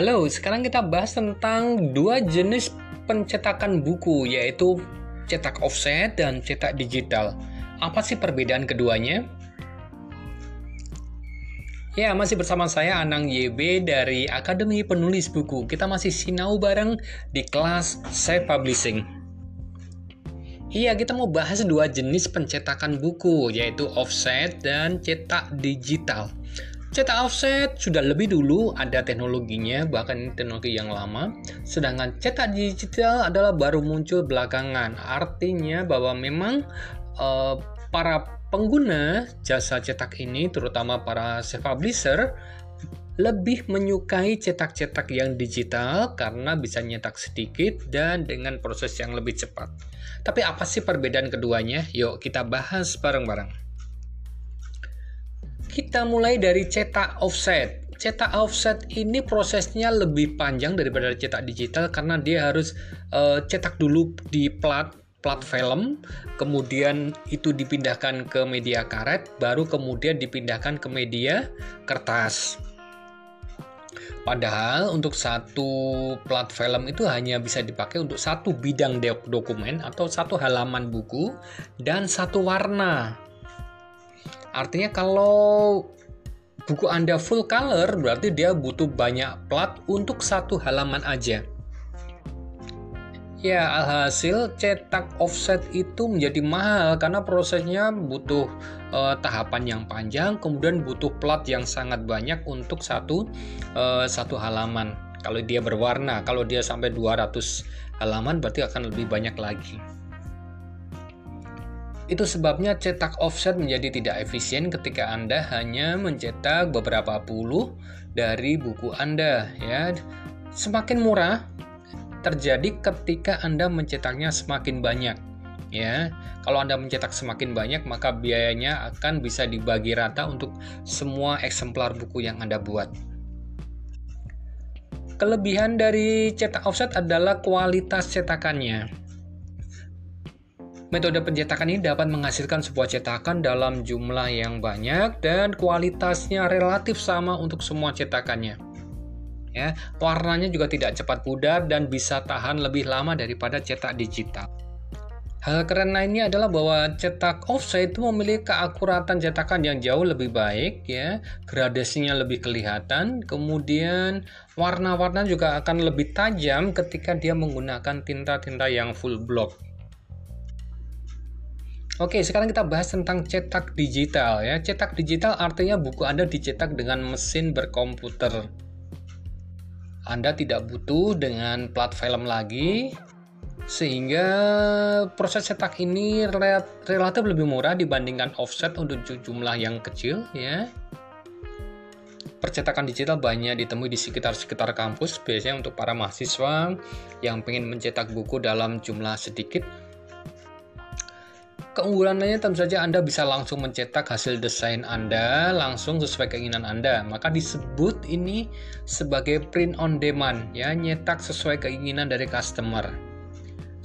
Halo, sekarang kita bahas tentang dua jenis pencetakan buku, yaitu cetak offset dan cetak digital. Apa sih perbedaan keduanya? Ya, masih bersama saya Anang YB dari Akademi Penulis Buku. Kita masih sinau bareng di kelas Self Publishing. Iya, kita mau bahas dua jenis pencetakan buku, yaitu offset dan cetak digital. Cetak offset sudah lebih dulu ada teknologinya, bahkan teknologi yang lama. Sedangkan cetak digital adalah baru muncul belakangan. Artinya bahwa memang uh, para pengguna jasa cetak ini, terutama para self-publisher, lebih menyukai cetak-cetak yang digital karena bisa nyetak sedikit dan dengan proses yang lebih cepat. Tapi apa sih perbedaan keduanya? Yuk kita bahas bareng-bareng. Kita mulai dari cetak offset. Cetak offset ini prosesnya lebih panjang daripada cetak digital karena dia harus uh, cetak dulu di plat plat film, kemudian itu dipindahkan ke media karet, baru kemudian dipindahkan ke media kertas. Padahal untuk satu plat film itu hanya bisa dipakai untuk satu bidang dokumen atau satu halaman buku dan satu warna. Artinya kalau buku Anda full color berarti dia butuh banyak plat untuk satu halaman aja. Ya, alhasil cetak offset itu menjadi mahal karena prosesnya butuh uh, tahapan yang panjang, kemudian butuh plat yang sangat banyak untuk satu uh, satu halaman. Kalau dia berwarna, kalau dia sampai 200 halaman berarti akan lebih banyak lagi. Itu sebabnya cetak offset menjadi tidak efisien ketika Anda hanya mencetak beberapa puluh dari buku Anda ya. Semakin murah terjadi ketika Anda mencetaknya semakin banyak ya. Kalau Anda mencetak semakin banyak, maka biayanya akan bisa dibagi rata untuk semua eksemplar buku yang Anda buat. Kelebihan dari cetak offset adalah kualitas cetakannya. Metode pencetakan ini dapat menghasilkan sebuah cetakan dalam jumlah yang banyak dan kualitasnya relatif sama untuk semua cetakannya. Ya, warnanya juga tidak cepat pudar dan bisa tahan lebih lama daripada cetak digital. Hal keren lainnya adalah bahwa cetak offset itu memiliki keakuratan cetakan yang jauh lebih baik ya, gradasinya lebih kelihatan, kemudian warna-warna juga akan lebih tajam ketika dia menggunakan tinta-tinta yang full block. Oke, sekarang kita bahas tentang cetak digital ya. Cetak digital artinya buku Anda dicetak dengan mesin berkomputer. Anda tidak butuh dengan plat film lagi sehingga proses cetak ini relatif lebih murah dibandingkan offset untuk jumlah yang kecil ya. Percetakan digital banyak ditemui di sekitar-sekitar kampus biasanya untuk para mahasiswa yang ingin mencetak buku dalam jumlah sedikit Keunggulannya tentu saja Anda bisa langsung mencetak hasil desain Anda langsung sesuai keinginan Anda. Maka disebut ini sebagai print on demand ya, nyetak sesuai keinginan dari customer.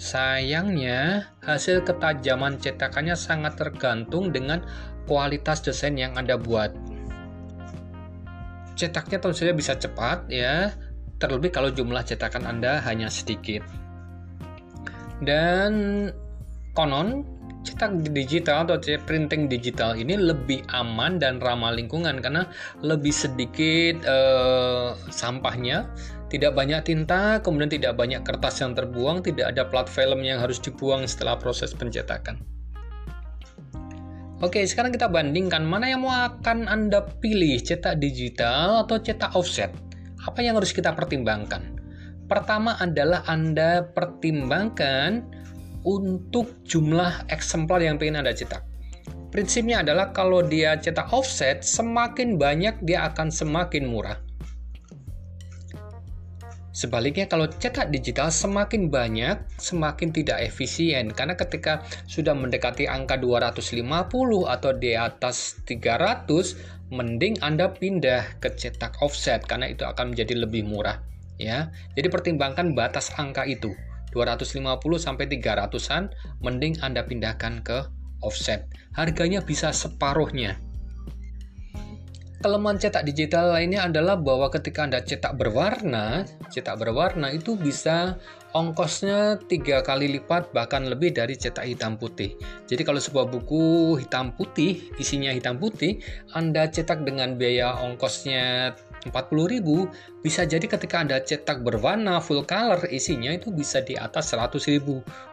Sayangnya, hasil ketajaman cetakannya sangat tergantung dengan kualitas desain yang Anda buat. Cetaknya tentu saja bisa cepat ya, terlebih kalau jumlah cetakan Anda hanya sedikit. Dan konon cetak digital atau printing digital ini lebih aman dan ramah lingkungan karena lebih sedikit eh, sampahnya, tidak banyak tinta, kemudian tidak banyak kertas yang terbuang, tidak ada plat film yang harus dibuang setelah proses pencetakan. Oke, sekarang kita bandingkan mana yang mau akan Anda pilih, cetak digital atau cetak offset. Apa yang harus kita pertimbangkan? Pertama adalah Anda pertimbangkan untuk jumlah eksemplar yang ingin Anda cetak. Prinsipnya adalah kalau dia cetak offset, semakin banyak dia akan semakin murah. Sebaliknya kalau cetak digital semakin banyak, semakin tidak efisien karena ketika sudah mendekati angka 250 atau di atas 300, mending Anda pindah ke cetak offset karena itu akan menjadi lebih murah ya. Jadi pertimbangkan batas angka itu. 250 sampai 300-an mending Anda pindahkan ke offset. Harganya bisa separuhnya. kelemahan cetak digital lainnya adalah bahwa ketika Anda cetak berwarna, cetak berwarna itu bisa ongkosnya tiga kali lipat bahkan lebih dari cetak hitam putih. Jadi kalau sebuah buku hitam putih, isinya hitam putih, Anda cetak dengan biaya ongkosnya 40.000 bisa jadi ketika Anda cetak berwarna full color isinya itu bisa di atas 100.000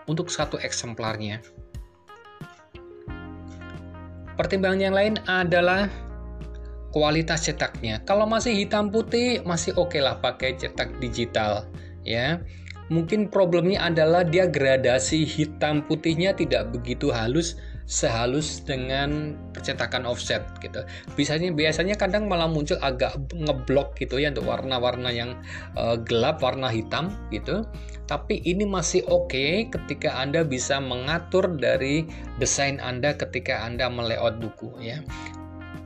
untuk satu eksemplarnya. Pertimbangan yang lain adalah kualitas cetaknya. Kalau masih hitam putih masih oke okay lah pakai cetak digital ya. Mungkin problemnya adalah dia gradasi hitam putihnya tidak begitu halus sehalus dengan percetakan offset gitu. Biasanya biasanya kadang malah muncul agak ngeblok gitu ya untuk warna-warna yang uh, gelap warna hitam gitu. Tapi ini masih oke okay ketika Anda bisa mengatur dari desain Anda ketika Anda melayout buku ya.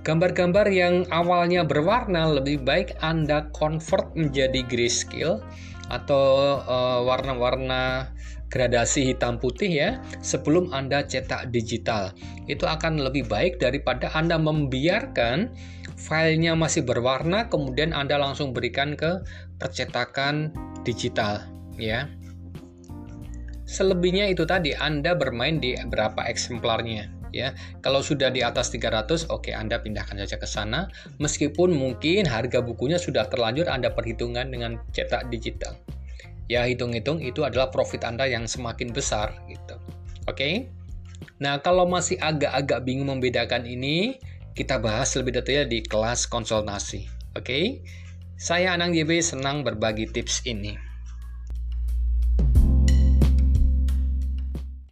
Gambar-gambar yang awalnya berwarna lebih baik Anda convert menjadi grayscale atau uh, warna-warna gradasi hitam putih ya sebelum Anda cetak digital. Itu akan lebih baik daripada Anda membiarkan filenya masih berwarna kemudian Anda langsung berikan ke percetakan digital ya. Selebihnya itu tadi Anda bermain di berapa eksemplarnya ya. Kalau sudah di atas 300, oke okay, Anda pindahkan saja ke sana meskipun mungkin harga bukunya sudah terlanjur Anda perhitungkan dengan cetak digital. Ya, hitung-hitung itu adalah profit Anda yang semakin besar gitu. Oke. Okay? Nah, kalau masih agak-agak bingung membedakan ini, kita bahas lebih detail di kelas konsultasi. Oke. Okay? Saya Anang YB senang berbagi tips ini.